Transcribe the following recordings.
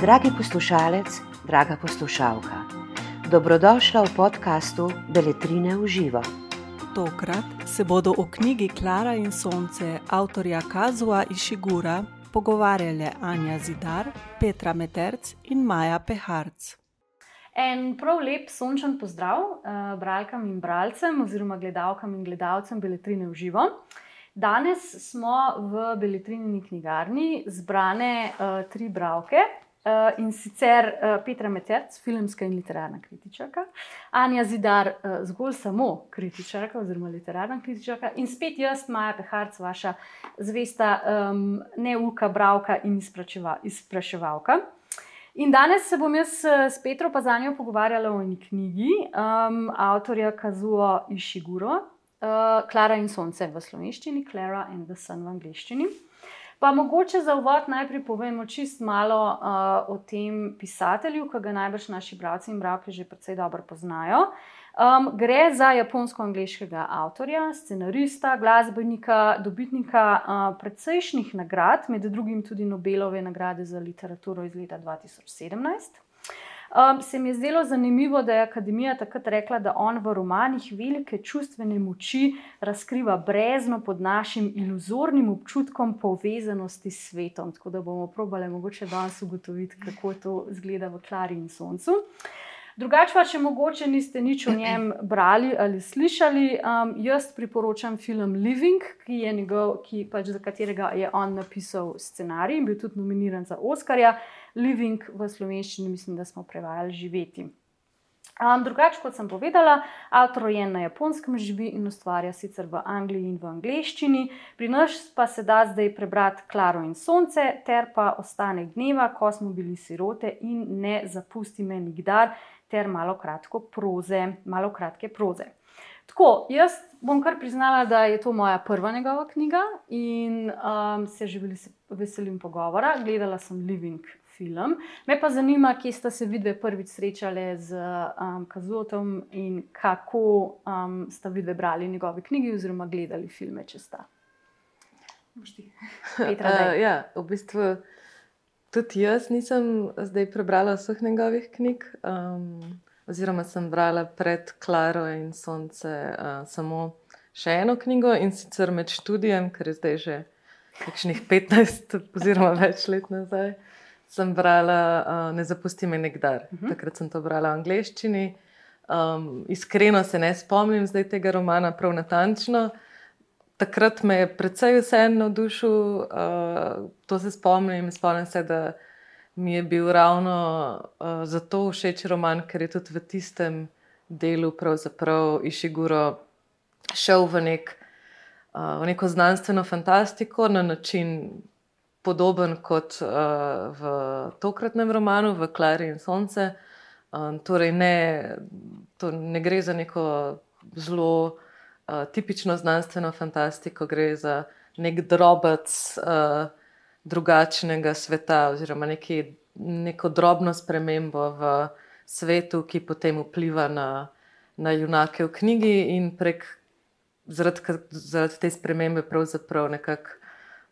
Dragi poslušalec, draga poslušalka, dobrodošla v podkastu Beletrine v živo. Tokrat se bodo o knjigi Klara in Sonce avtorja Kazua Išigura pogovarjale Anja Zidar, Petra Meterc in Maja Peharc. En prav lep sončen pozdrav uh, bralkam in bralcem, oziroma gledalkam in gledalcem Beletrine v živo. Danes smo v Beletrini knjigarni zbrane uh, tri bralke, Uh, in sicer uh, Petra Meterc, filmska in literarna kritičarka, Anja Zidar, uh, zgolj samo kritičarka oziroma literarna kritičarka, in spet jaz, Maja Peharc, vaša zvesta um, neuka, bravka in izpraševalka. In danes se bom jaz s Petro Pazanjo pogovarjala o eni knjigi um, avtorja Kazuo Išiguro, uh, Klara in Sonce v slovenščini, Clara and the Sun v angliščini. Pa mogoče za uvod najprej povemo čist malo uh, o tem pisatelju, ki ga najbrž naši bralci in bralke že precej dobro poznajo. Um, gre za japonsko-angliškega avtorja, scenarista, glasbenika, dobitnika uh, precejšnjih nagrad, med drugim tudi Nobelove nagrade za literaturo iz leta 2017. Um, se mi je zdelo zanimivo, da je akademija takrat rekla, da on v romanih velike čustvene moči razkriva brezno pod našim iluzornim občutkom povezanosti s svetom. Tako da bomo probali mogoče danes ugotoviti, kako to izgleda v Klari in Soncu. Drugače pa, če mogoče niste nič o njem brali ali slišali, um, jaz priporočam film Living, ki njegov, ki pač za katerega je on napisal scenarij in bil tudi nominiran za Oscarja living v slovenščini, mislim, da smo prevajali živeti. Um, drugače, kot sem povedala, avtor rojen na japonskem živi in ustvarja sicer v Angliji in v angleščini, pri nas pa se da zdaj prebrati Klaro in Sonce, ter pa ostane dneva, ko smo bili sirote in ne zapusti me nikdar, ter malo, proze, malo kratke proze. Tako, jaz bom kar priznala, da je to moja prva njegova knjiga in um, se že veselim pogovora. Gledala sem Living film. Me pa zanima, kje ste se vidve prvič srečali z um, Kazotom in kako um, ste vidve brali njegove knjige oziroma gledali filme, če sta. Petra, uh, ja, v bistvu tudi jaz nisem zdaj prebrala vseh njegovih knjig. Um, oziroma sem brala pred Klaro in Sonce uh, samo še eno knjigo in sicer med študijem, ker je zdaj že kakšnih 15 oziroma več let nazaj sem brala uh, Ne zapusti me nekdar. Uh mhm. -huh. Takrat sem to brala v angleščini. Um, iskreno se ne spomnim zdaj tega romana prav natančno. Takrat me je precej vseeno navdušil, uh, to se spomnim. Spomnim se, da mi je bil ravno uh, zato všeč roman, ker je tudi v tistem delu pravzaprav Išiguro šel v, nek, uh, v neko znanstveno fantastiko na način, podoben kot uh, v tokratnem romanu, v Klari in Sonce. Um, torej, ne, to ne gre za neko zelo uh, tipično znanstveno fantastiko, gre za nek drobec uh, drugačnega sveta, oziroma neki, neko drobno spremembo v svetu, ki potem vpliva na, na junake v knjigi in prek. Zaradi, zaradi te spremembe, pravzaprav nekako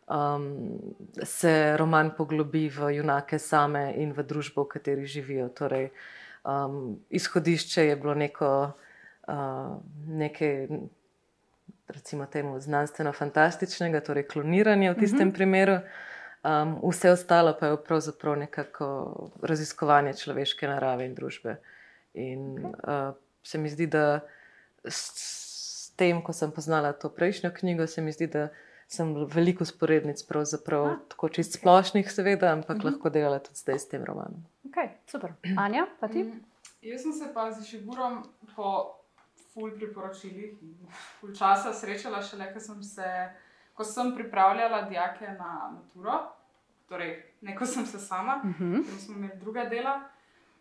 um, se roman poglobi v junake same in v družbo, v kateri živijo. Torej, um, izhodišče je bilo neko, uh, nekaj, recimo, temu znanstveno-fantastičnega, torej kloniranje v tistem uh mhm. -huh. primeru. Um, vse ostalo pa je pravzaprav nekako raziskovanje človeške narave in družbe. In uh, se mi zdi, da s, s tem, ko sem poznala to prejšnjo knjigo, se mi zdi, da sem veliko sporednic, pravzaprav A, tako čist okay. splošnih, seveda, ampak uh mhm. -huh. lahko delala tudi zdaj s tem romanom. Ok, super. Anja, pa ti? Mm, jaz sem se pa z Žiburom po ful priporočilih in ful časa srečala šele, ko sem se. Ko sem pripravljala dijake na maturo, torej neko sem se sama, uh -huh. potem smo imeli druga dela.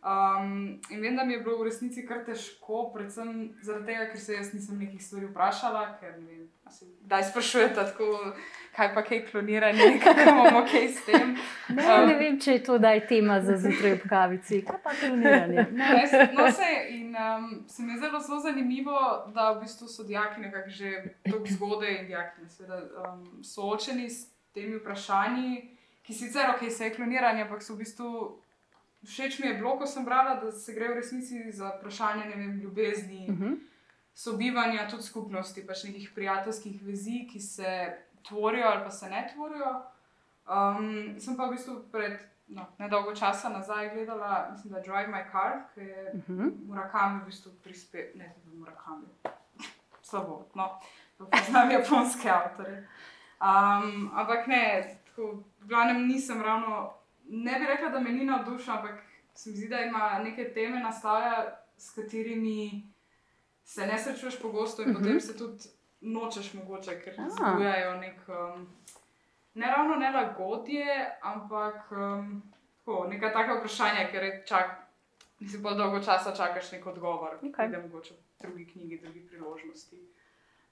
Um, in vem, da mi je bilo v resnici kar težko, predvsem zaradi tega, ker se jaz nisem nekih stvari vprašala, ker ne vem, Da, sprašujete tako, kaj pa kaj kloniranje, kako imamo kaj s tem. Ne, um, ne vem, če je to daj tema za zjutraj ob kavici. Kaj pa kloniranje? Ne, no, se, in, um, se mi je zelo, zelo zanimivo, da v bistvu so dijaki nekako že tako zgodaj in dijaki seveda, um, soočeni s temi vprašanji. ki sicer ok, se je kloniranje, ampak so v bistvu. Všeč mi je bilo, ko sem brala, da se gre v resnici za vprašanje vem, ljubezni, uh -huh. sobivanja, tudi skupnosti, pač nekih prijateljskih vezi, ki se tvorijo ali pa se ne tvorijo. Um, sem pa v bistvu pred no, nedolgo časa nazaj gledala, mislim, da Drive My Car, ki je uh -huh. Murakami v bistvu prispel, ne tudi Murakami. Slabo, no, poznam japonske avtore. Um, ampak ne, tako, v glavnem nisem ravno, ne bi rekla, da me ni navdušila, ampak se mi zdi, da ima neke teme nastaja, s katerimi se ne srečuješ pogosto in uh -huh. potem se tudi nočeš mogoče, ker zbujajo nek. Um, ne ravno nelagodje, ampak um, tako, neka taka vprašanja, ker čak, si bolj dolgo časa čakaš nek odgovor, okay. da mogoče v drugi knjigi, drugi priložnosti.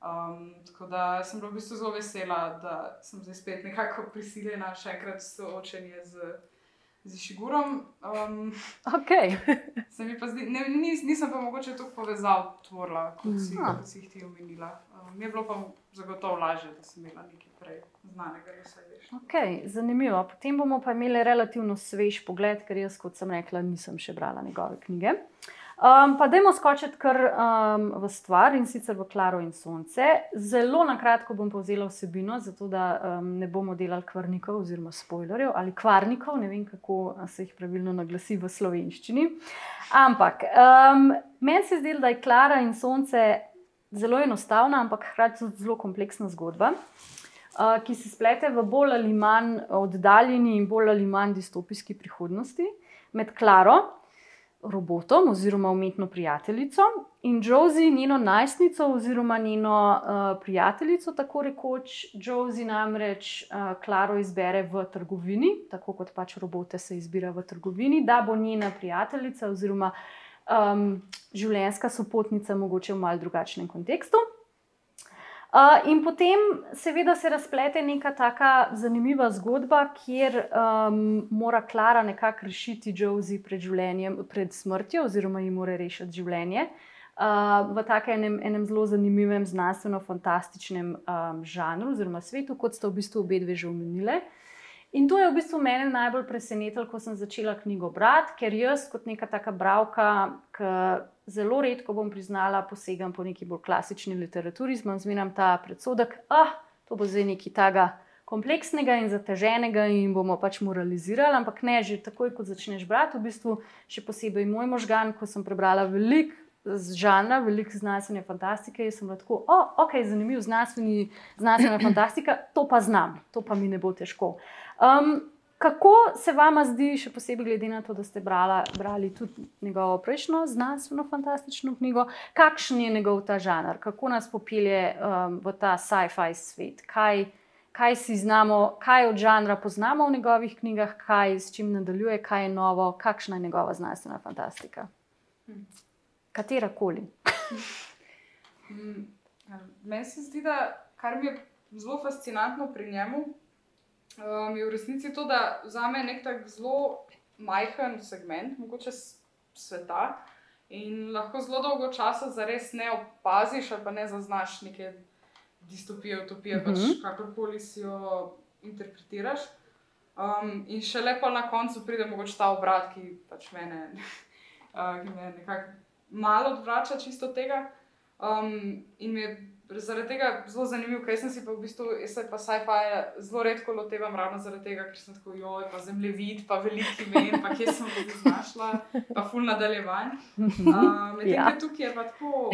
Um, tako da sem bila v bistvu zelo vesela, da sem zdaj spet nekako prisiljena še enkrat soočenje z z Šigurom. Um, okay. zdi, ne, nis, nisem pa mogoče tako povezal tvorla, kot si, kot si jih ti omenila. Um, mi je bilo pa zagotovo lažje, da sem imela nekaj prej znanega, da se veš. Okay, zanimivo. Potem bomo pa imeli relativno svež pogled, ker jaz, kot sem rekla, nisem še brala njegove knjige. Um, pa dajmo skočiti kar um, v stvar in sicer v Klaro in Sonce. Zelo na kratko bom povzela vsebino, zato da um, ne bomo delali kvarnikov oziroma spoilerjev ali kvarnikov, ne vem kako se jih pravilno naglasi v slovenščini. Ampak um, meni se zdi, da je Klara in Sonce zelo enostavna, ampak hkrati tudi zelo kompleksna zgodba. Ki se splete v bolj ali manj oddaljeni in bolj ali manj distopijski prihodnosti med Klaro, robotom oziroma umetno prijateljico in Josie, njeno najstnico oziroma njeno uh, prijateljico, tako rekoč. Josie namreč Klaro uh, izbere v trgovini, tako kot pač robote se izbira v trgovini, da bo njena prijateljica oziroma um, življenjska sopotnica, mogoče v mal drugačnem kontekstu. Uh, in potem, seveda, se razplete neka taka zanimiva zgodba, kjer um, mora Klara nekako rešiti Josie pred, pred smrtjo, oziroma ji mora rešiti življenje uh, v takem enem, enem zelo zanimivem, znanstveno-fantastičnem um, žanru, oziroma svetu, kot sta v bistvu obe dve že omenile. In to je v bistvu mene najbolj presenetilo, ko sem začela knjigo brati, ker jaz, kot neka taka bralka, ki zelo redko bom priznala, posegam po neki bolj klasični literaturi, zmanjšujem ta predsodek, da ah, to bo zdaj nekaj takega kompleksnega in zateženega in bomo pač moralizirali. Ampak ne, že takoj, ko začneš brati, v bistvu še posebej moj možgan, ko sem prebrala veliko. Z žanra, veliko znanstvene fantastike, jaz sem lahko, oh, ok, zanimiv znanstveni, znanstvena fantastika, to pa znam, to pa mi ne bo težko. Um, kako se vam zdi, še posebej glede na to, da ste brala, brali tudi njegovo prejšnjo znanstveno fantastično knjigo, kakšen je njegov ta žanr, kako nas popelje um, v ta sci-fi svet, kaj, kaj si znamo, kaj od žanra poznamo v njegovih knjigah, kaj s čim nadaljuje, kaj je novo, kakšna je njegova znanstvena fantastika. Hmm. Katera koli. Hmm. Meni se zdi, da kar mi je zelo fascinantno pri njemu, um, je v resnici to, da vzame nek tak zelo majhen segment, mogoče sveta, in lahko zelo dolgo časa zares ne opaziš ali pa ne zaznaš neke distopije, utopije, mm -hmm. pač mhm. kakorkoli si jo interpretiraš. Um, in še lepo na koncu pride mogoče ta obrat, ki pač mene, uh, me nekako malo odvrača čisto tega. Um, in mi je zaradi tega zelo zanimiv, ker sem si pa v bistvu, jaz se pa sci-fi zelo redko lotevam, ravno zaradi tega, ker sem tako joj, pa zemljevid, pa veliki vem, pa kje sem se znašla, pa full nadaljevanj. Uh, Medtem, ja. tukaj je pa tako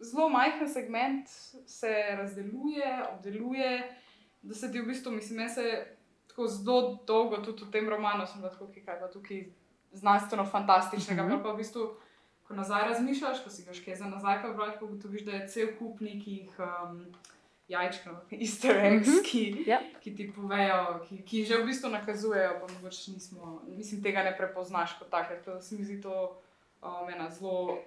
zelo majhen segment, se razdeluje, obdeluje, da se ti v bistvu, mislim, jaz se tako zelo dolgo tudi v tem romanu, sem lahko kaj pa tukaj znanstveno fantastičnega, uh -huh. pa v bistvu ko nazaj razmišljaš, ko si ga še za nazaj prebral, pa ugotoviš, da je cel kup nekih um, jajčkov, iste reči, mm -hmm. ja. ki ti povejo, ki, ki že v bistvu nakazujejo, pa mogoče nismo, mislim, tega ne prepoznaš kot take. To se mi zdi to um, ena zelo.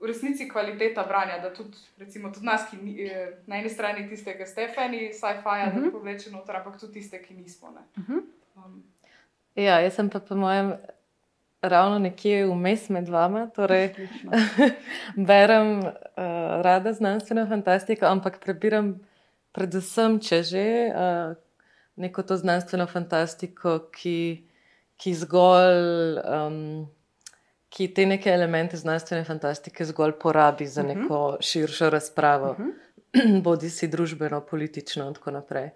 V resnici je kvaliteta branja, da tudi, recimo, tudi nas, ki ni, eh, na eni strani tiste, ki ste fani, sci-fi, uh -huh. da povlečemo noter, ampak tudi tiste, ki nismo. Uh -huh. um. Ja, jaz sem pa po mojem ravno nekje vmes med vama. Torej, berem uh, rada znanstveno fantastiko, ampak prebiram predvsem, če že. Uh, neko to znanstveno fantastiko, ki, ki zgolj. Um, Ki te neke elemente znanstvene fantastike zgolj porabi za Mhm. neko širšo razpravo, bodi si družbeno, politično, in tako naprej.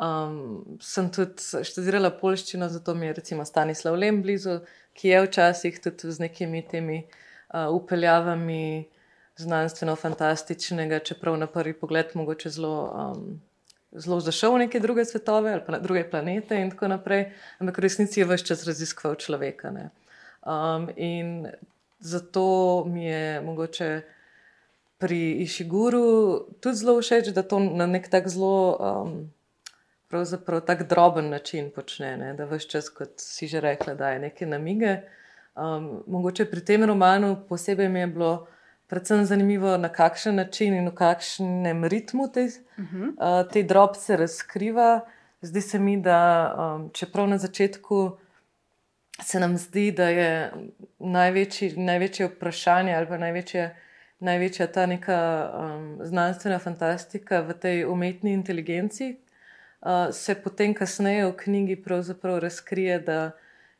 Um, sem tudi študirala polščino, zato mi je recimo Stanislav Lem blizu, ki je včasih tudi z nekimi temi uh, upeljavami znanstveno-fantastičnega, čeprav na prvi pogled mogoče zelo, um, zelo zašel v neke druge svetove ali pa na druge planete in tako naprej, ampak v resnici je vse čas raziskoval človeka. Ne. Um, in zato mi je mogoče pri Išiguru tudi zelo všeč, da to na nek tak zelo. Um, Pravzaprav tako droben način počne, ne? da vse čas, kot si že rekla, da je neke namige. Um, mogoče pri tem romanu posebej mi je bilo predvsem zanimivo, na kakšen način in v kakšnem ritmu te, uh -huh. uh, te drobce razkriva. Zdi se mi, da um, čeprav na začetku se nam zdi, da je največji, največje vprašanje ali pa največje, največja ta neka um, znanstvena fantastika v tej umetni inteligenci, uh, se potem kasneje v knjigi pravzaprav razkrije, da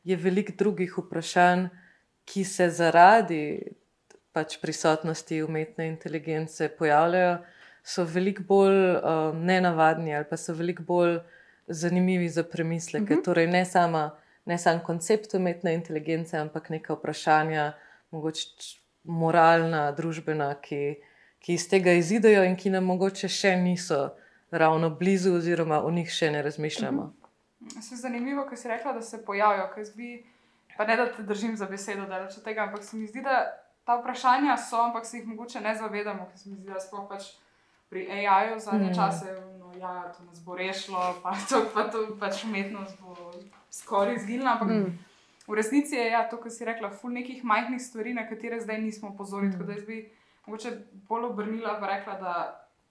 je veliko drugih vprašanj, ki se zaradi pač prisotnosti umetne inteligence pojavljajo, so veliko bolj um, nenavadni ali pa so veliko bolj zanimivi za premisleke. Uh -huh. Torej, ne sama ne sam koncept umetne inteligence, ampak neka vprašanja, mogoče moralna, družbena, ki, ki iz tega izidejo in ki nam mogoče še niso ravno blizu, oziroma o njih še ne razmišljamo. Uh -huh. Se zanimivo, ker si rekla, da se pojavijo, ker zbi, pa ne da te držim za besedo, da rečem tega, ampak se mi zdi, da ta vprašanja so, ampak se jih mogoče ne zavedamo, ker se mi zdi, da sploh pač pri AI-ju zadnje mm. čase, no, ja, to nas bo rešilo, pa to, pa to pač umetnost bo skoraj izginila. Ampak mm. v resnici je ja, to, kar si rekla, ful nekih majhnih stvari, na katere zdaj nismo pozorili. Mm. Tako da jaz bi mogoče bolj obrnila in rekla, da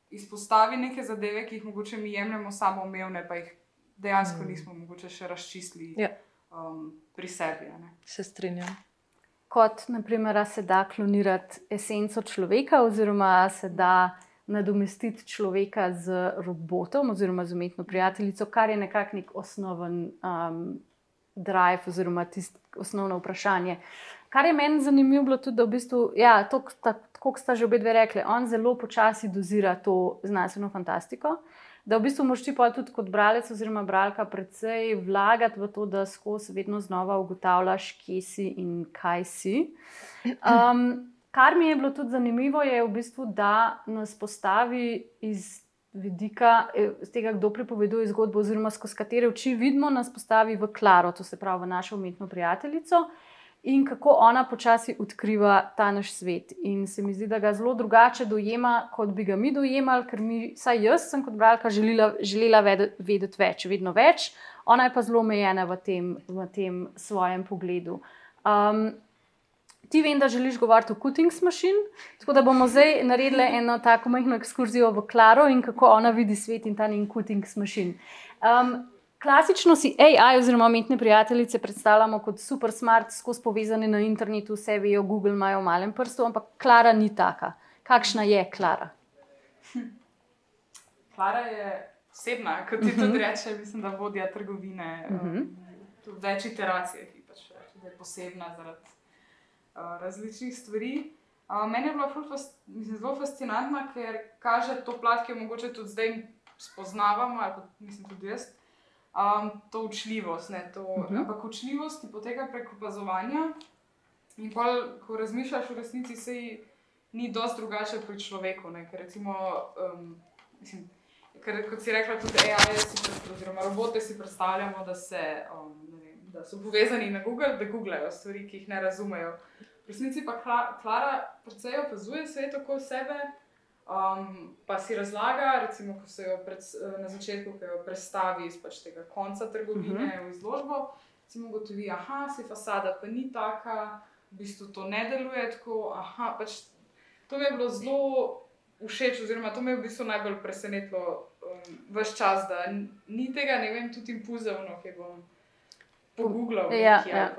izpostavi neke zadeve, ki jih mogoče mi jemljemo samo umevne, pa jih dejansko mm. nismo mogoče še razčistili ja. um, pri sebi. Se strinjam. Kot naprimer, se da klonirati esenco človeka, oziroma se da nadomestiti človeka z robotom oziroma z umetno prijateljico, kar je nekako nek osnoven um, drive oziroma tisto osnovno vprašanje. Kar je meni zanimivo, bilo tudi, da v bistvu, ja, to, kot sta že obe rekli, on zelo počasi dozira to znanstveno fantastiko. Da v bistvu moš ti pa tudi kot bralec oziroma bralka predvsej vlagati v to, da skozi vedno znova ugotavljaš, kje si in kaj si. Um, Kar mi je bilo tudi zanimivo, je v bistvu, da nas postavi iz vidika iz tega, kdo pripoveduje zgodbo, oziroma skozi katere oči vidimo, nas postavi v Klaro, to se pravi v našo umetno prijateljico. In kako ona počasi odkriva ta naš svet. In se mi zdi, da ga zelo drugače dojema, kot bi ga mi dojemali, ker mi, saj jaz sem kot bralka želela, želela vedeti več, vedno več, ona je pa zelo omejena v tem, v tem svojem pogledu. Um, Ti vem, da želiš govoriti o Cuttings Machine, tako da bomo zdaj naredili eno tako majhno ekskurzijo v Klaro in kako ona vidi svet in ta njen Cuttings Machine. Um, klasično si AI oziroma umetne prijateljice predstavljamo kot super smart, skozi povezane na internetu, vse vejo, Google imajo v malem prstu, ampak Klara ni taka. Kakšna je Klara? Klara je osebna, kot ti tudi reče, mislim, da vodja trgovine um, v več iteracijah, ki pač reče, da je posebna zaradi različnih stvari. Uh, meni je bila fas, mislim, zelo fascinantna, ker kaže to plat, ki jo mogoče tudi zdaj spoznavamo, ali pa mislim tudi jaz. Um, to učljivost, ne, to, uh -huh. ampak učljivost ti poteka prek opazovanja. In pol, ko razmišljaš v resnici, se ni dosti drugače pri človeku. Ne, ker recimo, um, mislim, ker, kot si rekla, tudi AI, oziroma robote si predstavljamo, da se. Um, Da so povezani na Google, da googlejo stvari, ki jih ne razumejo v resnici pa Klara precej opazuje svet okoli sebe, um, pa si razlaga, recimo, ko se jo pred, na začetku predstavi iz pač tega konca trgovine uh -huh. v izložbo, si mu gotovi, da se fasada pa ni taka, v bistvu to ne deluje tako. Aha, pač to mi je bilo zelo všeč, oziroma to me je v bistvu najbolj presenetilo um, vse čas, da ni tega, ne vem, tudi impulzivno, ki bom pogooglal. Ja, ja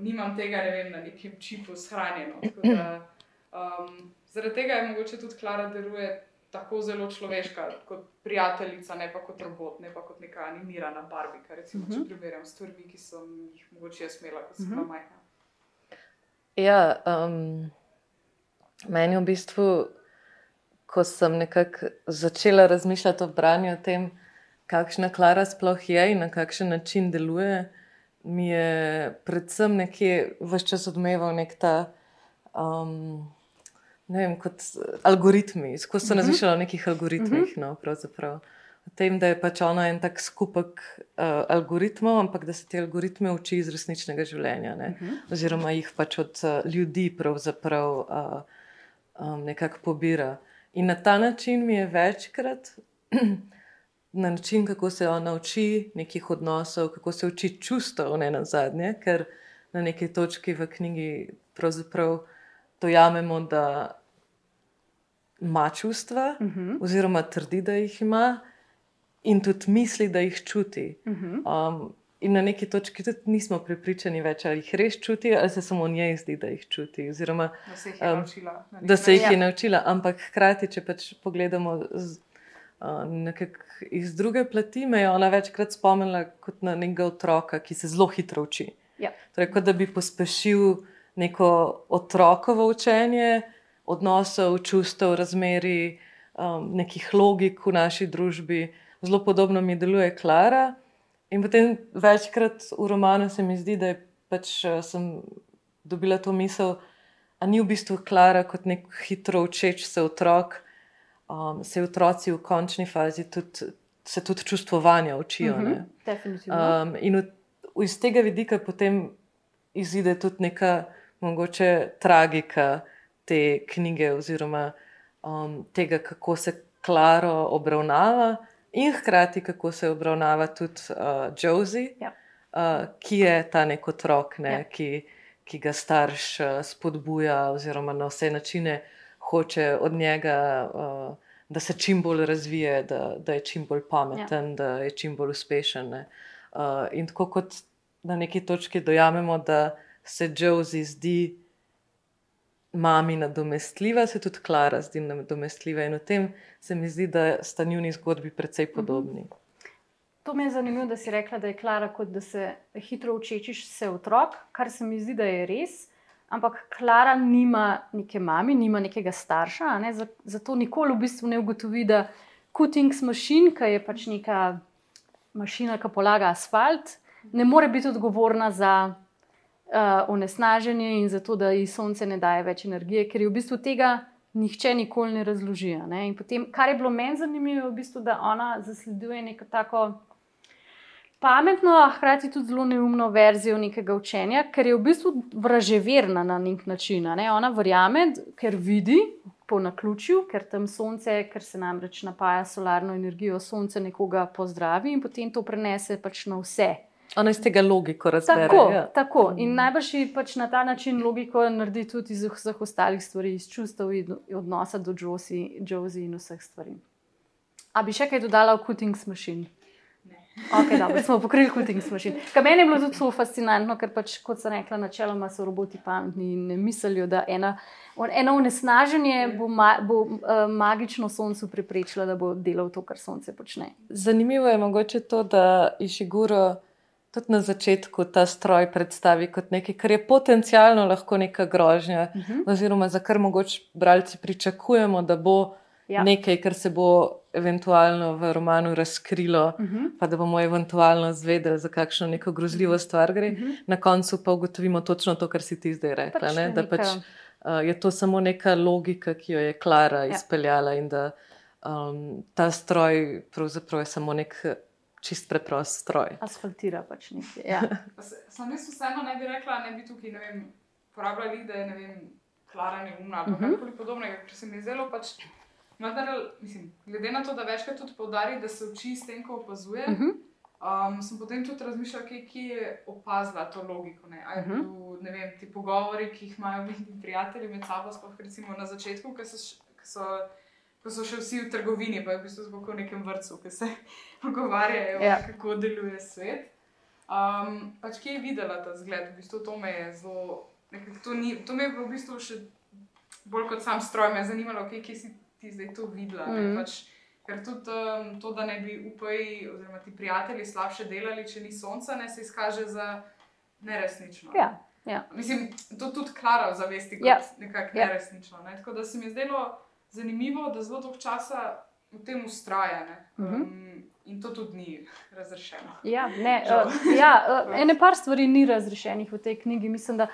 nimam tega ne vem, na nekem čipu shranjeno. Da, um, zaradi tega je mogoče tudi Klara deluje tako zelo človeška, kot prijateljica, ne pa kot robot, ne pa kot neka animirana barbika. Recimo, uh -huh. če Mhm. primerjam stvari, ki sem jih mogoče jaz imela, ko sem bila majhna. Ja, um, meni je v bistvu, ko sem nekako začela razmišljati o branju o tem, kakšna Klara sploh je in na kakšen način deluje, mi je predvsem nekje vse čas odmeval nek ta. Um, Ne vem, kot algoritmi, ko sem razmišljala o nekih algoritmih, no, pravzaprav. O tem, da je pač ona en tak skupek uh, algoritmov, ampak da se te algoritme uči iz resničnega življenja, ne? oziroma jih pač od uh, ljudi pravzaprav uh, um, nekako pobira. In na ta način mi je večkrat, na način, kako se ona uči nekih odnosov, kako se uči čustev, ne na zadnje, ker na neki točki v knjigi pravzaprav dojamemo, da ima čustva, uh -huh. oziroma trdi, da jih ima, in tudi misli, da jih čuti. Uh -huh. um, in na neki točki tudi nismo prepričani več, ali jih res čuti, ali se samo njej zdi, da jih čuti. Oziroma, Da se jih je Um, naučila. da se jih je naučila, ampak hkrati, če pač pogledamo z, uh, nekako iz druge plati, me je ona večkrat spomnila kot na nekega otroka, ki se zelo hitro uči. Ja. Torej, kot da bi pospešil neko otrokovo učenje odnosov, čustev, razmeri, um, nekih logik v naši družbi. Zelo podobno mi deluje Klara. In potem večkrat v romanu se mi zdi, da je pač, uh, sem dobila to misel, da ni v bistvu Klara kot nek hitro učeč se otrok, um, se otroci v končni fazi tudi, se tudi čustvovanja učijo. Uh -huh. Definitivno. Um, in v, iz tega vidika potem izide tudi neka mogoče tragika te knjige, oziroma um, tega, kako se Klaro obravnava, in hkrati kako se obravnava tudi uh, Josie, Ja. uh, ki je ta nek otrok, ne, Ja. ki, ki ga starš uh, spodbuja, oziroma na vse načine hoče od njega. Uh, Da se čim bolj razvije, da, da je čim bolj pameten, ja. da je čim bolj uspešen. ne. Uh, in tako kot na neki točki dojamemo, da se Josie zdi mami nadomestljiva, se tudi Klara zdi nadomestljiva. In v tem se mi zdi, da sta njuni zgodbi precej podobni. To mi je zanimivo, da si rekla, da je Klara kot da se hitro učečiš se otrok, kar se mi zdi, da je res. Ampak Klara nima neke mame, nima nekega starša, ne? za- zato nikoli v bistvu ne ugotovi, da Cuttings mašin, ki je pač neka mašina, ki polaga asfalt, ne more biti odgovorna za uh, onesnaženje in za to, da ji sonce ne daje več energije, ker je v bistvu tega nihče nikoli ne razloži. Ne? In potem, kar je bilo meni zanimivo, je v bistvu, da ona zasleduje neko tako pametno, a hkrati tudi zelo neumno verzijo nekega učenja, ker je v bistvu vraževerna na nek način. Ne? Ona verjame, ker vidi po naključju, ker tam sonce, ker se namreč napaja solarno energijo, sonce nekoga pozdravi in potem to prenese pač na vse. Ona iz tega logiko razbere. Tako, ja. tako. In najbrž ji pač na ta način logiko naredi tudi iz vseh ostalih stvari, iz čustev in odnosa do Josie, Josie in vseh stvari. A bi še kaj dodala o Cuttings mašin? Okay, dobro, smo pokrili Cuttings mašin. Kar meni je bilo tudi zelo fascinantno, ker pač, kot sem rekla, načeloma so roboti pametni in ne mislijo, da ena, eno onesnaženje bo, ma, bo uh, magično soncu preprečilo, da bo delal to, kar sonce počne. Zanimivo je mogoče to, da Išiguro tudi na začetku ta stroj predstavi kot nekaj, kar je potencialno lahko neka grožnja, uh -huh. oziroma za kar mogoče bralci pričakujemo, da bo Ja. nekaj, kar se bo eventualno v romanu razkrilo, uh -huh. pa da bomo eventualno zvedeli, za kakšno neko grozljivo stvar gre. Uh -huh. Na koncu pa ugotovimo točno to, kar si ti zdaj rekla. Pač ne? Da neka- pač uh, je to samo neka logika, ki jo je Klara ja. izpeljala in da um, ta stroj pravzaprav je samo nek čist preprost stroj. Asfaltira pač nekaj. Ja. Sam jaz vseeno ne bi rekla, ne bi tukaj ne vem, uporabljali, da je ne vem, Klara neumna ali Mhm. uh -huh. karkoli podobnega, ker se mi je zdelo pač. Vendar, mislim, glede na to, da večkrat tudi poudari, da se uči s tem, ko opazuje, uh Mhm. -huh. um, sem potem tudi razmišljala, kje, kje je opazila to logiko. Ne? A je Uh -huh. bil, ne vem, ti pogovori, ki jih imajo njeni prijatelji med sabo, sploh recimo na začetku, ko so, š- ko so, ko so še vsi v trgovini, pa je v bistvu zelo v nekem vrtu, ki se pogovarjajo, Ja. kako deluje svet. Um, pač kje je videla ta zgled, v bistvu to me je zelo. To, ni, to me je v bistvu še bolj kot sam stroj, me je zanimalo, okay, kje si ti zdaj to videla. Mm. Pač, ker tudi um, to, da ne bi upaj, oziroma ti prijatelji slabše delali, če ni sonca, ne se izkaže za neresnično. Ja. Ja. Mislim, to tudi Klara v zavesti kot ja. nekako ja. neresnično. Ne? Tako da se mi je zdelo zanimivo, da zelo dolgo časa v tem ustraja. Mm -hmm. um, In to tudi ni razrešeno. Ja, ne, uh, ja, uh, ene par stvari ni razrešenih v tej knjigi. Mislim, da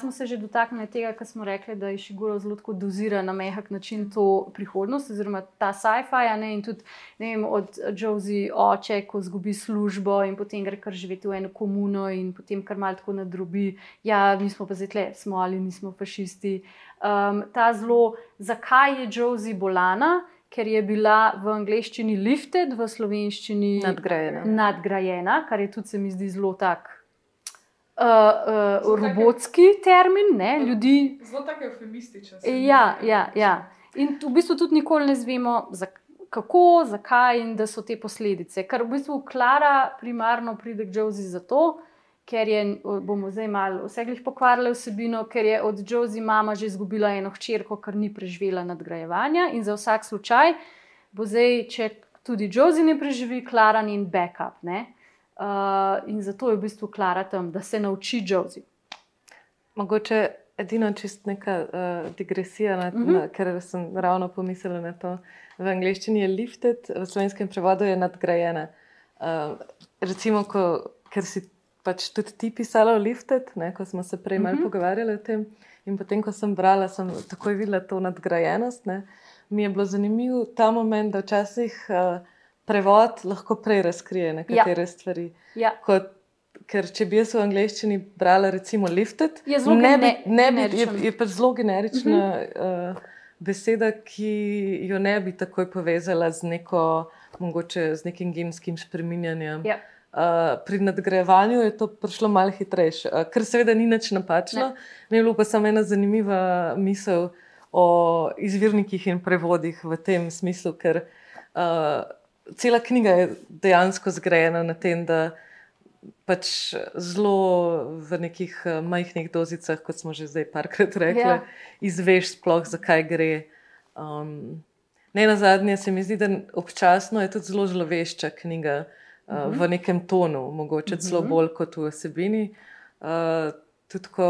smo se že dotaknili tega, kar smo rekli, da je Šiguro zelo dozira na mehak način to prihodnost, oziroma ta sci-fi. In tudi vem, od Josie oče, ko zgubi službo in potem gre kar živeti v eno komuno in potem kar mal tako nadrobi. Ja, mi smo pa zdaj tle, smo ali nismo fašisti. Um, ta zelo, zakaj je Josie bolana? Ker je bila v angleščini lifted, v slovenščini nadgrajena. nadgrajena, kar je tudi se mi zdi zelo tak. Uh, uh, robotski termin, ne ljudi. Zelo tako eufemističen. Ja, ja, ja. In v bistvu tudi nikoli ne znemo, kako, zakaj in da so te posledice. Ker v bistvu Klara primarno pride k Josie zato, ker je, bomo zdaj malo vseglih pokvarili vsebino, ker je od Josie mama že izgubila eno hčerko, ker ni preživela nadgrajevanja in za vsak slučaj bo zdaj, če tudi Josie ne preživi, Klara in backup. Ne? Uh, in zato je v bistvu Klara tam, da se nauči Josie. Mogoče edino čist neka uh, digresija, na, mm -hmm. na, ker sem ravno pomislila na to. V angleščini je lifted, v slovenskem prevodu je nadgrajena. Uh, recimo, ko, ker si pač tudi ti pisala o Lifted, ne, ko smo se prej malo uh mhm. -huh. pogovarjali o tem. In potem, ko sem brala, sem takoj videla to nadgrajenost. Ne. Mi je bilo zanimivo ta moment, da včasih uh, prevod lahko prej razkrije nekatere ja. stvari. Ja. Kot, ker če bi jaz v angleščini brala, recimo, lifted, je zelo ne bi, ne bi, je, je pač zelo generična uh -huh. uh, beseda, ki jo ne bi takoj povezala z neko, mogoče z nekim genskim spreminjanjem. Ja. Uh, pri nadgrajevanju je to prišlo malo hitrejše, uh, kar seveda ni nič napačno. Mi je bilo pa samo ena zanimiva misel o izvirnikih in prevodih v tem smislu, ker uh, cela knjiga je dejansko zgrajena na tem, da pač zelo v nekih uh, majhnih dozicah, kot smo že zdaj parkrat rekli, ja. izveš sploh, zakaj gre. Um, ne na zadnje se mi zdi, da občasno je tudi zelo zlovešča knjiga uh, v nekem tonu, mogoče celo bolj kot v osebini. Uh, tudi, ko,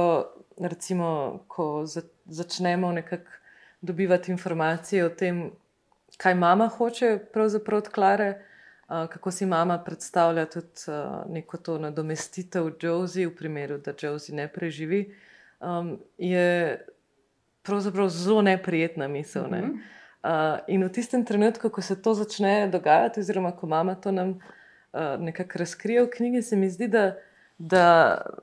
recimo, ko za, začnemo nekako dobivati informacije o tem, kaj mama hoče pravzaprav od Klare, uh, kako si mama predstavlja tudi uh, neko to nadomestitev Josie, v primeru, da Josie ne preživi, um, je pravzaprav zelo neprijetna misel. Ne? Uh, in v tistem trenutku, ko se to začne dogajati, oziroma ko mama to nam nekako razkrije v knjigi, se mi zdi, da, da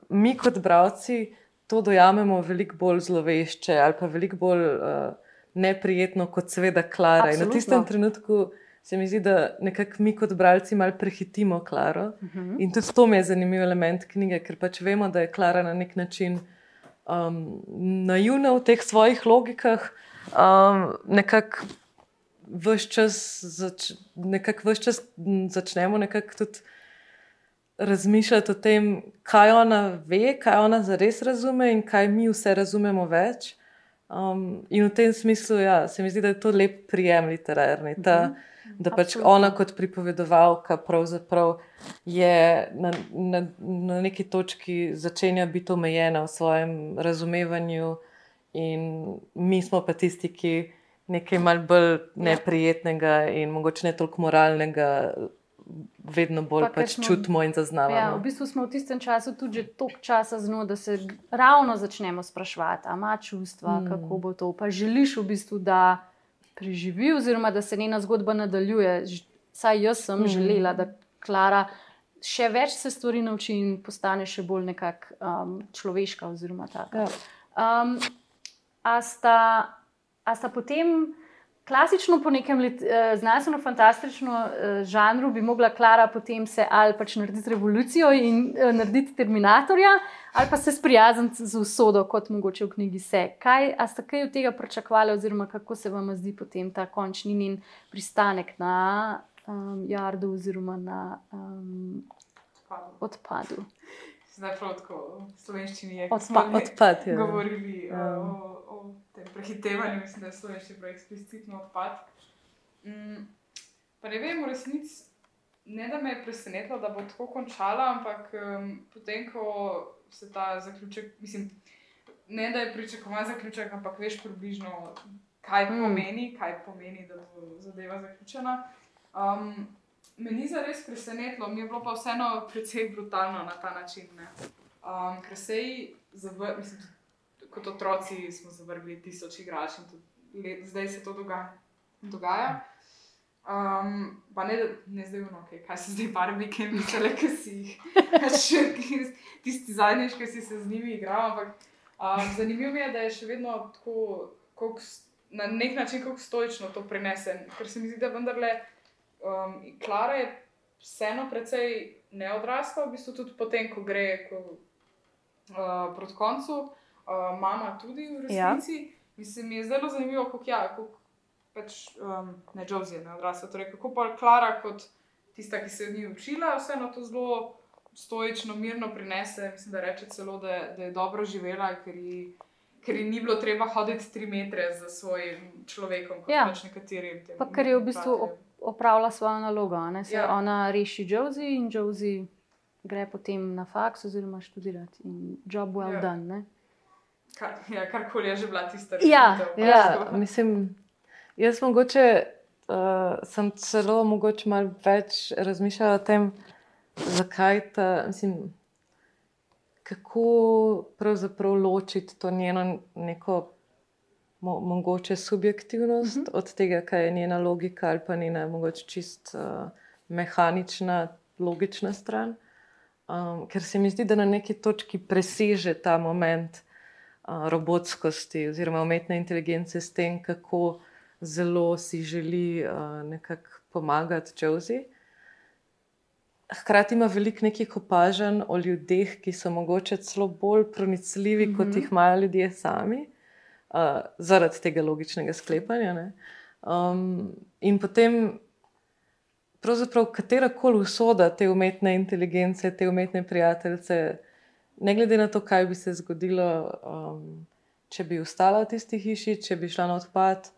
mi kot bralci to dojamemo veliko bolj zlovešče ali pa veliko bolj uh, neprijetno kot seveda Klara. In v tistem trenutku se mi zdi, da nekako mi kot bralci malo prehitimo Klaro. Uh mhm. -huh. In tudi to mi je zanimiv element knjige, ker pač vemo, da je Klara na nek način. Um, naivna v teh svojih logikah, um, nekako vse čas, zač, nekako vse čas začnemo nekako tudi razmišljati o tem, kaj ona ve, kaj ona zares razume in kaj mi vse razumemo več. Um, in v tem smislu ja, se mi zdi, da je to lep prijem literarni. Ta, mm -hmm. Da pač Absolutno. ona kot pripovedovalka pravzaprav je na, na, na neki točki začenja biti omejena v svojem razumevanju, in mi smo pa tisti, ki nekaj malce bolj ja. neprijetnega in mogoče ne toliko moralnega, vedno bolj pa, pač smo, čutimo in zaznavamo. Ja, v bistvu smo v tistem času tudi toliko časa zno, da se ravno začnemo spraševati, ima čustva, mm. kako bo to. Pa želiš v bistvu, da preživi, oziroma da se njena zgodba nadaljuje. Saj jaz sem mm. želela, da Klara. Še več se stvari nauči in postane še bolj nekako um, človeška. Ja. Um, a sta A sta potem klasično, po nekem uh, znanstveno-fantastičnem uh, žanru, bi mogla Klara potem se ali pač narediti revolucijo in uh, narediti Terminatorja, ali pa se sprijazniti z usodo, kot mogoče v knjigi se. Kaj, a sta kaj od tega pričakovali, oziroma kako se vam zdi potem ta končni njen pristanek na um, Jardu oziroma na um, odpadu? Zdaj, prav tako v slovenščini je odpad. odpad ja. Govorili ja. o o tem prehitevanju, mislim, da je slovenski prej eksplicitno odpad. Mm, pa ne vem, v resnici, ne da me je presenetilo, da bo tako končala, ampak um, potem, ko se ta zaključek, mislim, ne da je pričakovan zaključek, ampak veš približno, kaj mm. pomeni, kaj pomeni, da bo zadeva zaključena. Um, me ni zares presenetilo, mi je bilo pa vseeno precej brutalno na ta način. Um, ker se ji, mislim, kot otroci, smo zavrgli tisoč igrač in let, zdaj se to dogaja. dogaja. Um, pa ne, ne zdaj vno, okay, kaj se zdaj barbike misle, ki si jih, pač, tisti zadnjič, ki si se z njimi igral. Ampak um, zanimivo je, da je še vedno tako, koliko, na nek način, kako stoično to prenese. Ker se mi zdi, da vendarle. Um, Klara je vseeno precej neodrasla, v bistvu tudi potem, ko gre ko, uh, proti koncu, uh, mama tudi v resnici. Ja. Mislim, je zelo zanimivo, kako ja, kak, pač, um, ne Josie je neodrasla. Torej, kako pa Klara kot tista, ki se je od njih učila, vseeno to zelo stoično, mirno prinese. Mislim, da reče celo, da, da je dobro živela, ker ji. Ker ji ni bilo treba hoditi tri metre za svojim človekom, kot ja. pač nekaterim. Pa ker je v bistvu opravlja svojo nalogo. Se ja. ona reši Josie in Josie gre potem na faks oziroma študirati in job well ja. done. Ne? Kar, ja, karkoli je že bila tista rešitev. Ja, ja, mislim, jaz mogoče, uh, sem celo mogoče malo več razmišljala o tem, zakaj ta. Mislim, Kako pravzaprav ločiti to njeno neko mo mogoče subjektivnost uh mhm. -huh. od tega, kaj je njena logika ali pa njena mogoče čist uh, mehanična, logična stran. Um, ker se mi zdi, da na neki točki preseže ta moment uh, robotskosti oziroma umetne inteligence s tem, kako zelo si želi uh, nekako pomagati Josie. Hkrati ima veliko nekih opažanj o ljudeh, ki so mogoče celo bolj pronicljivi, mm -hmm. kot mhm. jih imajo ljudje sami uh, zaradi tega logičnega sklepanja. Um, in potem, pravzaprav, katera koli usoda te umetne inteligence, te umetne prijateljice, ne glede na to, kaj bi se zgodilo, um, če bi ostala v tisti hiši, če bi šla na odpad.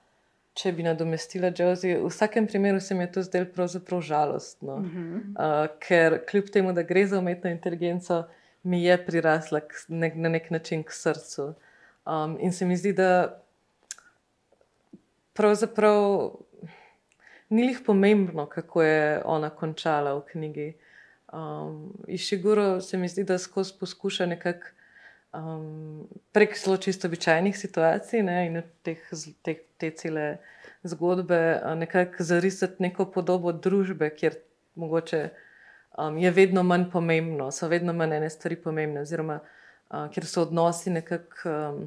Če bi nadomestila Josie, v vsakem primeru se mi je to zdelo pravzaprav žalostno, uh -huh. uh, ker kljub temu, da gre za umetno inteligenco, mi je prirasla nek, na nek način k srcu. Uh, Um, in se mi zdi, da pravzaprav ni jih pomembno, kako je ona končala v knjigi. Um, Išiguro se mi zdi, da skozi poskuša nekako um, prek zelo čisto običajnih situacij ne, in teh, te, te cele zgodbe nekako zarisati neko podobo družbe, kjer mogoče um, je vedno manj pomembno, so vedno manj ene stvari pomembne. Oziroma, uh, ker so odnosi nekako um,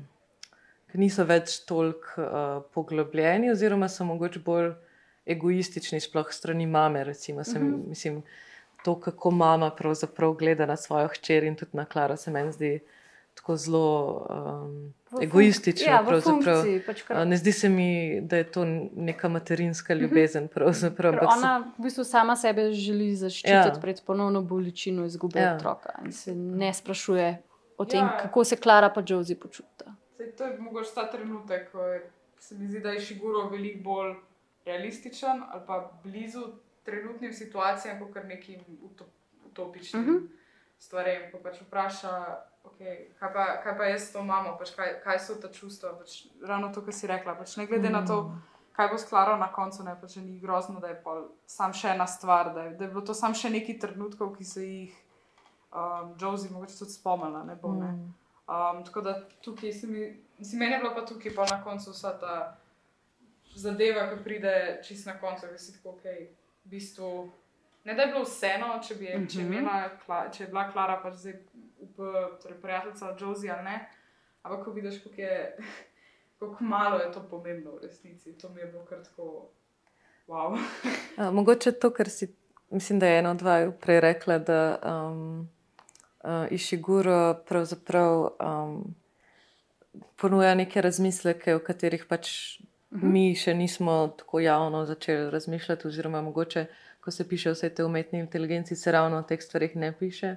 niso več toliko uh, poglobljeni, oziroma so mogoče bolj egoistični, sploh strani mame. Recimo, sem, uh. -huh. mislim, to, kako mama pravzaprav gleda na svojo hčer in tudi na Klara, se meni zdi. Tako zelo um, egoistično. Ja, pač ne zdi se mi, da je to neka materinska mhm. ljubezen. Ona v bistvu sama sebe želi zaščititi ja. pred ponovno bolečino izgube ja. otroka in se ne sprašuje o tem, ja. kako se Klara pa Josie počuti. Sej, to je mogoče ta trenutek, ko je, se mi zdi, da je Šiguro veliko bolj realističen ali pa blizu trenutnim situacijam, kot kar nekim utop, utopičnim uh mhm. -huh. stvarem. Ko pač vpraša, okay, kaj, pa, kaj pa jaz to imamo, pač kaj, kaj so ta čustva. Pač ravno to, kar si rekla. Pač ne glede -huh. na to, mm. kaj bo sklaro na koncu, ne pa če ni grozno, da je sam še ena stvar, da je, da je bilo to sam še neki trenutkov, ki se jih um, Josie mogoče tudi spomnila. Ne bo, ne. Um, tako da tukaj si mi, si meni je bilo pa tukaj pa na koncu vsa ta zadeva, ki pride čist na koncu, da si tako, ok, v bistvu. Ne da je bilo vseeno, če, bi, če, mm -hmm. imela, če je bila Klara pač zdaj up, torej prijateljica Josie ali ne. Ampak ko vidiš, kako, je, kako malo je to pomembno v resnici, to mi je bilo kar tako. Wow. A, mogoče to, kar si, mislim, da je eno od dvaju prej rekla, da um, uh, Išiguro pravzaprav um, ponuja neke razmisleke, o katerih pač uh mhm. -huh. mi še nismo tako javno začeli razmišljati, oziroma mogoče, ko se piše vse te umetne inteligence, se ravno o teh stvarih ne piše.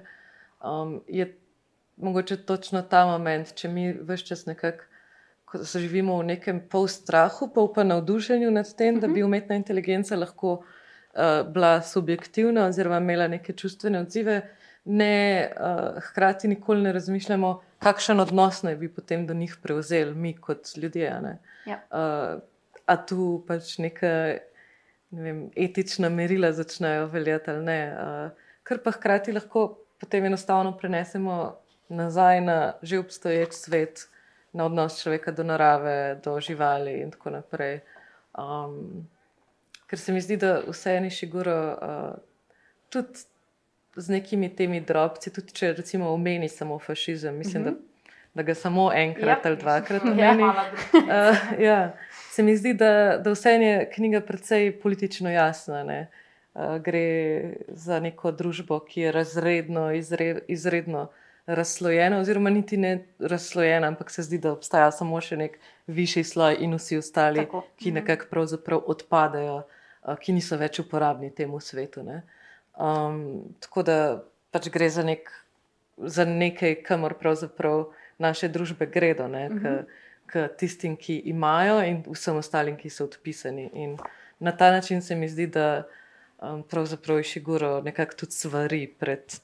Um, je mogoče točno ta moment, če mi vse čas nekako živimo v nekem pol strahu, pol pa navdušenju nad tem, da bi Mhm. umetna inteligenca lahko uh, bila subjektivna oziroma imela neke čustvene odzive, ne, uh, hkrati nikoli ne razmišljamo, kakšen odnos naj bi potem do njih prevzeli mi kot ljudje. ne. Ja. Uh, a tu pač neka ne vem, etična merila začnejo veljati ali ne. Uh, kar pa hkrati lahko potem enostavno prenesemo nazaj na že obstoječ svet, na odnos človeka do narave, do živali in tako naprej. Um, ker se mi zdi, da vse eni šiguro uh, tudi z nekimi temi drobci, tudi če recimo omeni samo fašizem, mislim, mm -hmm. da, da ga samo enkrat Ja. ali dvakrat Ja. omeni. Da Uh, ja, se mi zdi, da, da vse je knjiga precej politično jasna. Ne? Uh, gre za neko družbo, ki je razredno, izred, izredno razslojena, oziroma niti ne razslojena, ampak se zdi, da obstaja samo še nek višji sloj in vsi ostali, Tako. ki nekako pravzaprav odpadejo, uh, ki niso več uporabni temu svetu. Ne? Um, tako da pač gre za, nek, za nekaj, kamor pravzaprav naše družbe gredo. Ne? Mhm. K, k tistim, ki imajo, in vsem ostalim, ki so odpisani. In na ta način se mi zdi, da um, pravzaprav Šiguro nekako tudi svari pred.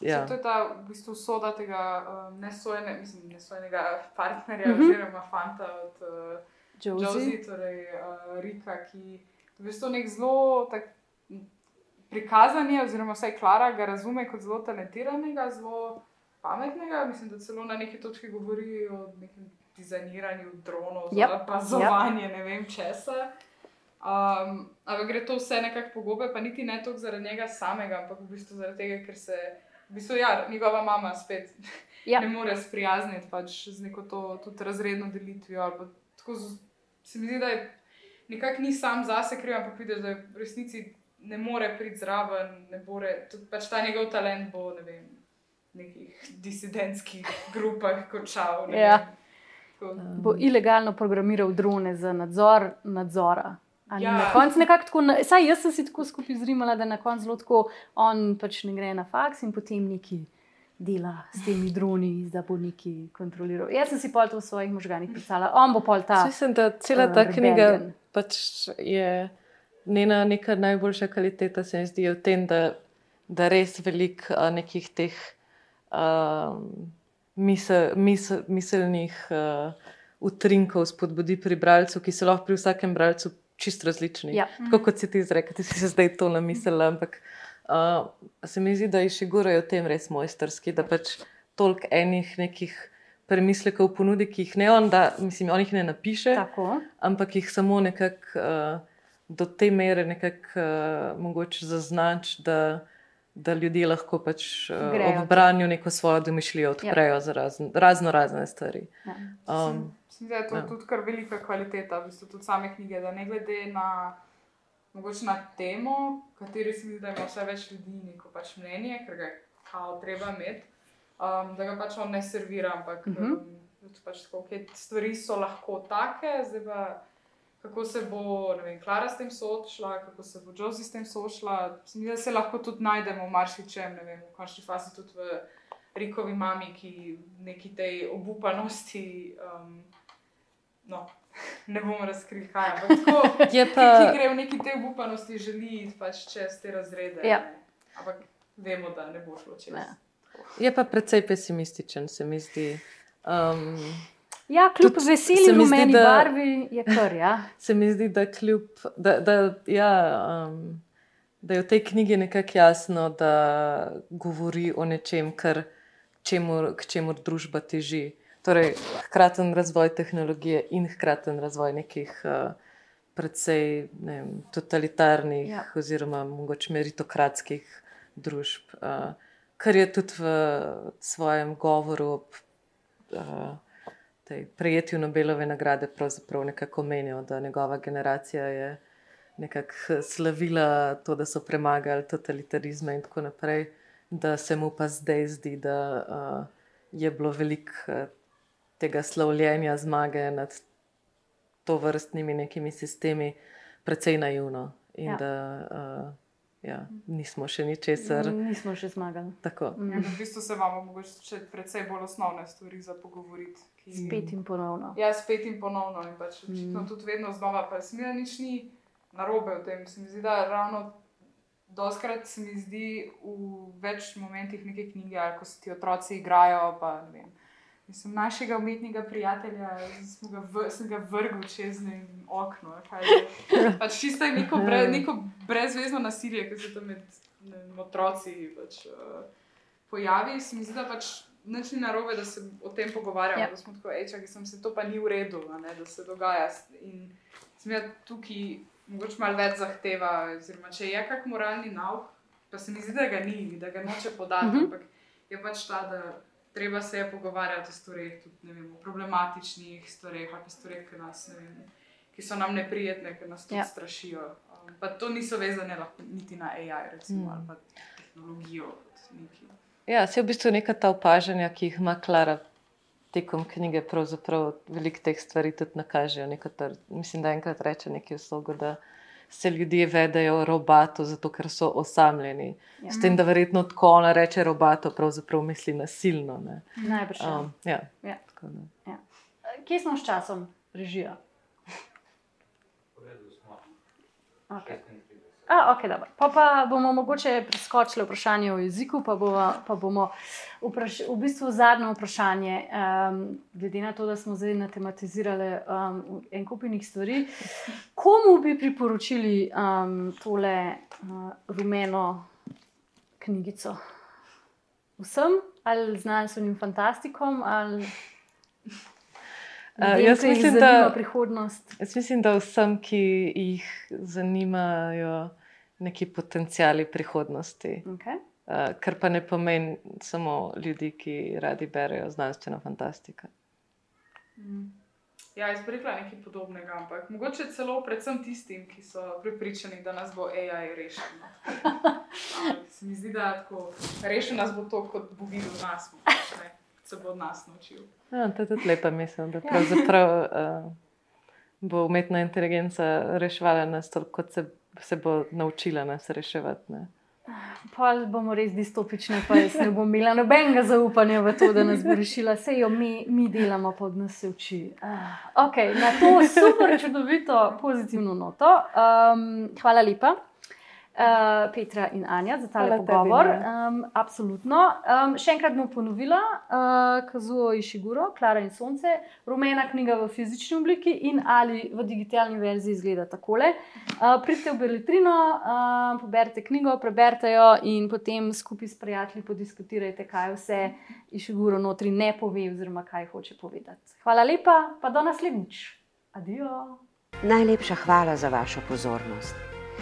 Ja. To je ta v bistvu soda tega um, nesojene, mislim, nesojenega partnerja Mhm. mm -hmm. oziroma fanta od uh, Josie. Torej uh, Rika, ki v bistvu nek zelo tak, prikazan je, oziroma vsaj Klara ga razume kot zelo talentiranega, zelo pametnega. Mislim, da celo na neki točki govori o nekem dizajniranju dronov, Yep, za opazovanje ne vem česa. Um, ampak gre to vse nekako po gobe, pa niti ne toliko zaradi njega samega, ampak v bistvu zaradi tega, ker se v bistvu, ja, njegova mama spet Ja. ne more sprijazniti pač z neko to tudi razredno delitvijo. Tako z, se mi zdi, da je nekako ni sam zase kriv, ampak vidiš, da je v resnici ne more priti zraven, ne more, tudi pač ta njegov talent bo ne vem, v nekih disidentskih grupah končal. ne Ja. Tako- Bo ilegalno programiral drone za nadzor nadzora. A ni Ja. Na koncu nekako tako, saj jaz sem si tako skupaj zrimala, da na koncu zelo tako, on pač ne gre na faks in potem neki dela s temi droni, da bo neki kontroliral. Jaz sem si pol to v svojih možganih pisala, on bo pol ta. Mislim, da cela uh, ta knjiga rebellion. pač je njena neka najboljša kvaliteta, se mi zdi, v tem, da, da res veliko uh, nekih teh um, misel, misel, miselnih uh, utrinkov spodbudi pri bralcu, ki so lahko pri vsakem bralcu čist različni. Ja. Tako kot si ti izrekel, ti si se zdaj to namislila, ampak uh, se mi zdi, da je Šiguro v tem res mojsterski, da pač toliko enih nekih premislekov ponudi, ki jih ne on, da, mislim, on jih ne napiše, Tako. ampak jih samo nekako uh, do te mere nekako uh, mogoče zaznač, da, da ljudje lahko pač uh, Grejo. ob branju neko svojo domišljijo odprejo za razno, razno razne stvari. Ja. Um, Mislim, da je to Ja. ja. tudi kar velika kvaliteta, v bistvu tudi same knjige, da ne glede na, mogoče na temo, kateri se mi zdi, da ima vse več ljudi neko pač mnenje, ker ga je kao treba imeti, um, da ga pač on ne servira, ampak uh Mhm. -huh. um, pač tako, stvari so lahko take, zdaj pa kako se bo, ne vem, Klara s tem soočila, kako se bo Josie s tem soočila. Se mi zdi, da se lahko tudi najdemo v marsičem, ne vem, v končni fazi tudi v Rikovi mami, ki neki tej obupanosti. Um, no, ne bomo razkrili, kaj je. Tako, je ki, pa, ki gre v neki tej obupanosti, želi pač čez te razrede. Ja. ne. Ampak vemo, da ne bo šlo čez. Ja. je pa precej pesimističen, se mi zdi. Um, Ja, kljub Tudi veseli rumeni da- barvi je kar, ja. se mi zdi, da, kljub, da, da, ja, um, da je v tej knjigi nekako jasno, da govori o nečem, kar, čemur, k čemur družba teži. Torej, hkraten razvoj tehnologije in hkraten razvoj nekih uh, precej ne vem, totalitarnih ja. oziroma mogoče meritokratskih družb. Uh, kar je tudi v svojem govoru ob uh, tej prejetju Nobelove nagrade pravzaprav nekako omenil, da njegova generacija je nekako slavila to, da so premagali totalitarizme in tako naprej, da se mu pa zdaj zdi, da uh, je bilo veliko uh, tega slavljenja zmage nad to vrstnimi nekimi sistemi precej naivno in ja. da uh, ja, nismo še ničesar. Nismo še zmagali. Tako. Mm. Ja, v bistvu se imamo mogoče precej bolj osnovne stvari za pogovoriti. Ki... Spet in ponovno. Ja, spet in ponovno. In pač očitno Mm. tudi vedno znova, pa se mi da nič ni narobe v tem. Se mi zdi, da ravno doskrat se mi zdi v več momentih neke knjige, ali ko se ti otroci igrajo. Pa, ne vem, Mislim, našega umetnega prijatelja ga, v, sem ga vrgel čez ne okno. Pač čisto je neko, bre, neko brezvezno nasilje, ki se tam med ne otroci pač, uh, pojavi. Se mi zdi, da pač nič ni narobe, da se o tem pogovarjamo. Ja. Ja. Da smo tako reči, da sem se to pa ni v redu, ne, da se dogaja. In se mi zdi, da tukaj mogoče malo več zahteva. Oziroma, če je kak moralni nauk, pa se mi zdi, da ga ni, da ga noče podati. Mhm. Ampak je pač ta, da treba se je pogovarjati o stvareh, tudi ne vem, o problematičnih stvareh ali pa stvareh, ki, nas, ne vem, ki so nam neprijetne, ki nas tudi Ja. strašijo. Um, pa to niso vezane lahko niti na AI, recimo, Mm. ali pa tehnologijo. Ja, se v bistvu neka ta opažanja, ki jih ima Klara tekom knjige, pravzaprav veliko teh stvari tudi nakažejo. Mislim, da enkrat reče nekaj vsega, da se ljudje vedajo robato, zato ker so osamljeni. Ja. S tem, da verjetno tako ona reče robato, pravzaprav misli nasilno. ne. Najbrž. ja. Um, ja. Ja. Tako da. Kje smo s časom, režija? Okay. A, okay, dobro. pa, pa bomo mogoče preskočili vprašanje o jeziku, pa, bova, pa bomo vpraš, v bistvu zadnje vprašanje. Um, glede na to, da smo zdaj natematizirali um, en kupinih stvari, komu bi priporočili um, tole uh, rumeno knjigico? Vsem ali znanstvenim fantastikom? Ali ljudem, jaz ki jih mislim, da-. Jaz mislim, da vsem, ki jih zanimajo neki potencijali prihodnosti, Okay. uh, kar pa ne pomeni samo ljudi, ki radi berejo znanstveno fantastiko. Mm. Ja, jaz bi rekla nekaj podobnega, ampak mogoče celo predvsem tistim, ki so pripričani, da nas bo AI rešil. no. Se mi zdi, da tako, rešil nas bo to, kot bo videl nas, mogoče, se bo od nas naučil. Ja, to je tudi lepa misel, da pravzaprav uh, bo umetna inteligenca reševala nas toliko, kot se, se bo naučila nas reševati. Ne? Pol bomo res distopični, pa jaz ne bom imela nobenega zaupanja v to, da nas bo rešila. Vse jo mi, mi delamo, pa od nas se uči. Ah, Okay, na to super, čudovito, pozitivno noto. Um, hvala lepa. Uh, Petra in Anja za tebi, pogovor. Um, absolutno. Um, še enkrat bom ponovila, uh, Kazuo Išiguro, Klara in Sonce, rumena knjiga v fizični obliki in ali v digitalni verziji izgleda takole. Uh, pridite v Beletrino, uh, poberite knjigo, preberite jo in potem skupaj s prijatelji podiskutirajte, kaj vse Išiguro notri ne pove, oziroma kaj hoče povedati. Hvala lepa, pa do naslednjič. Adijo. Najlepša hvala za vašo pozornost.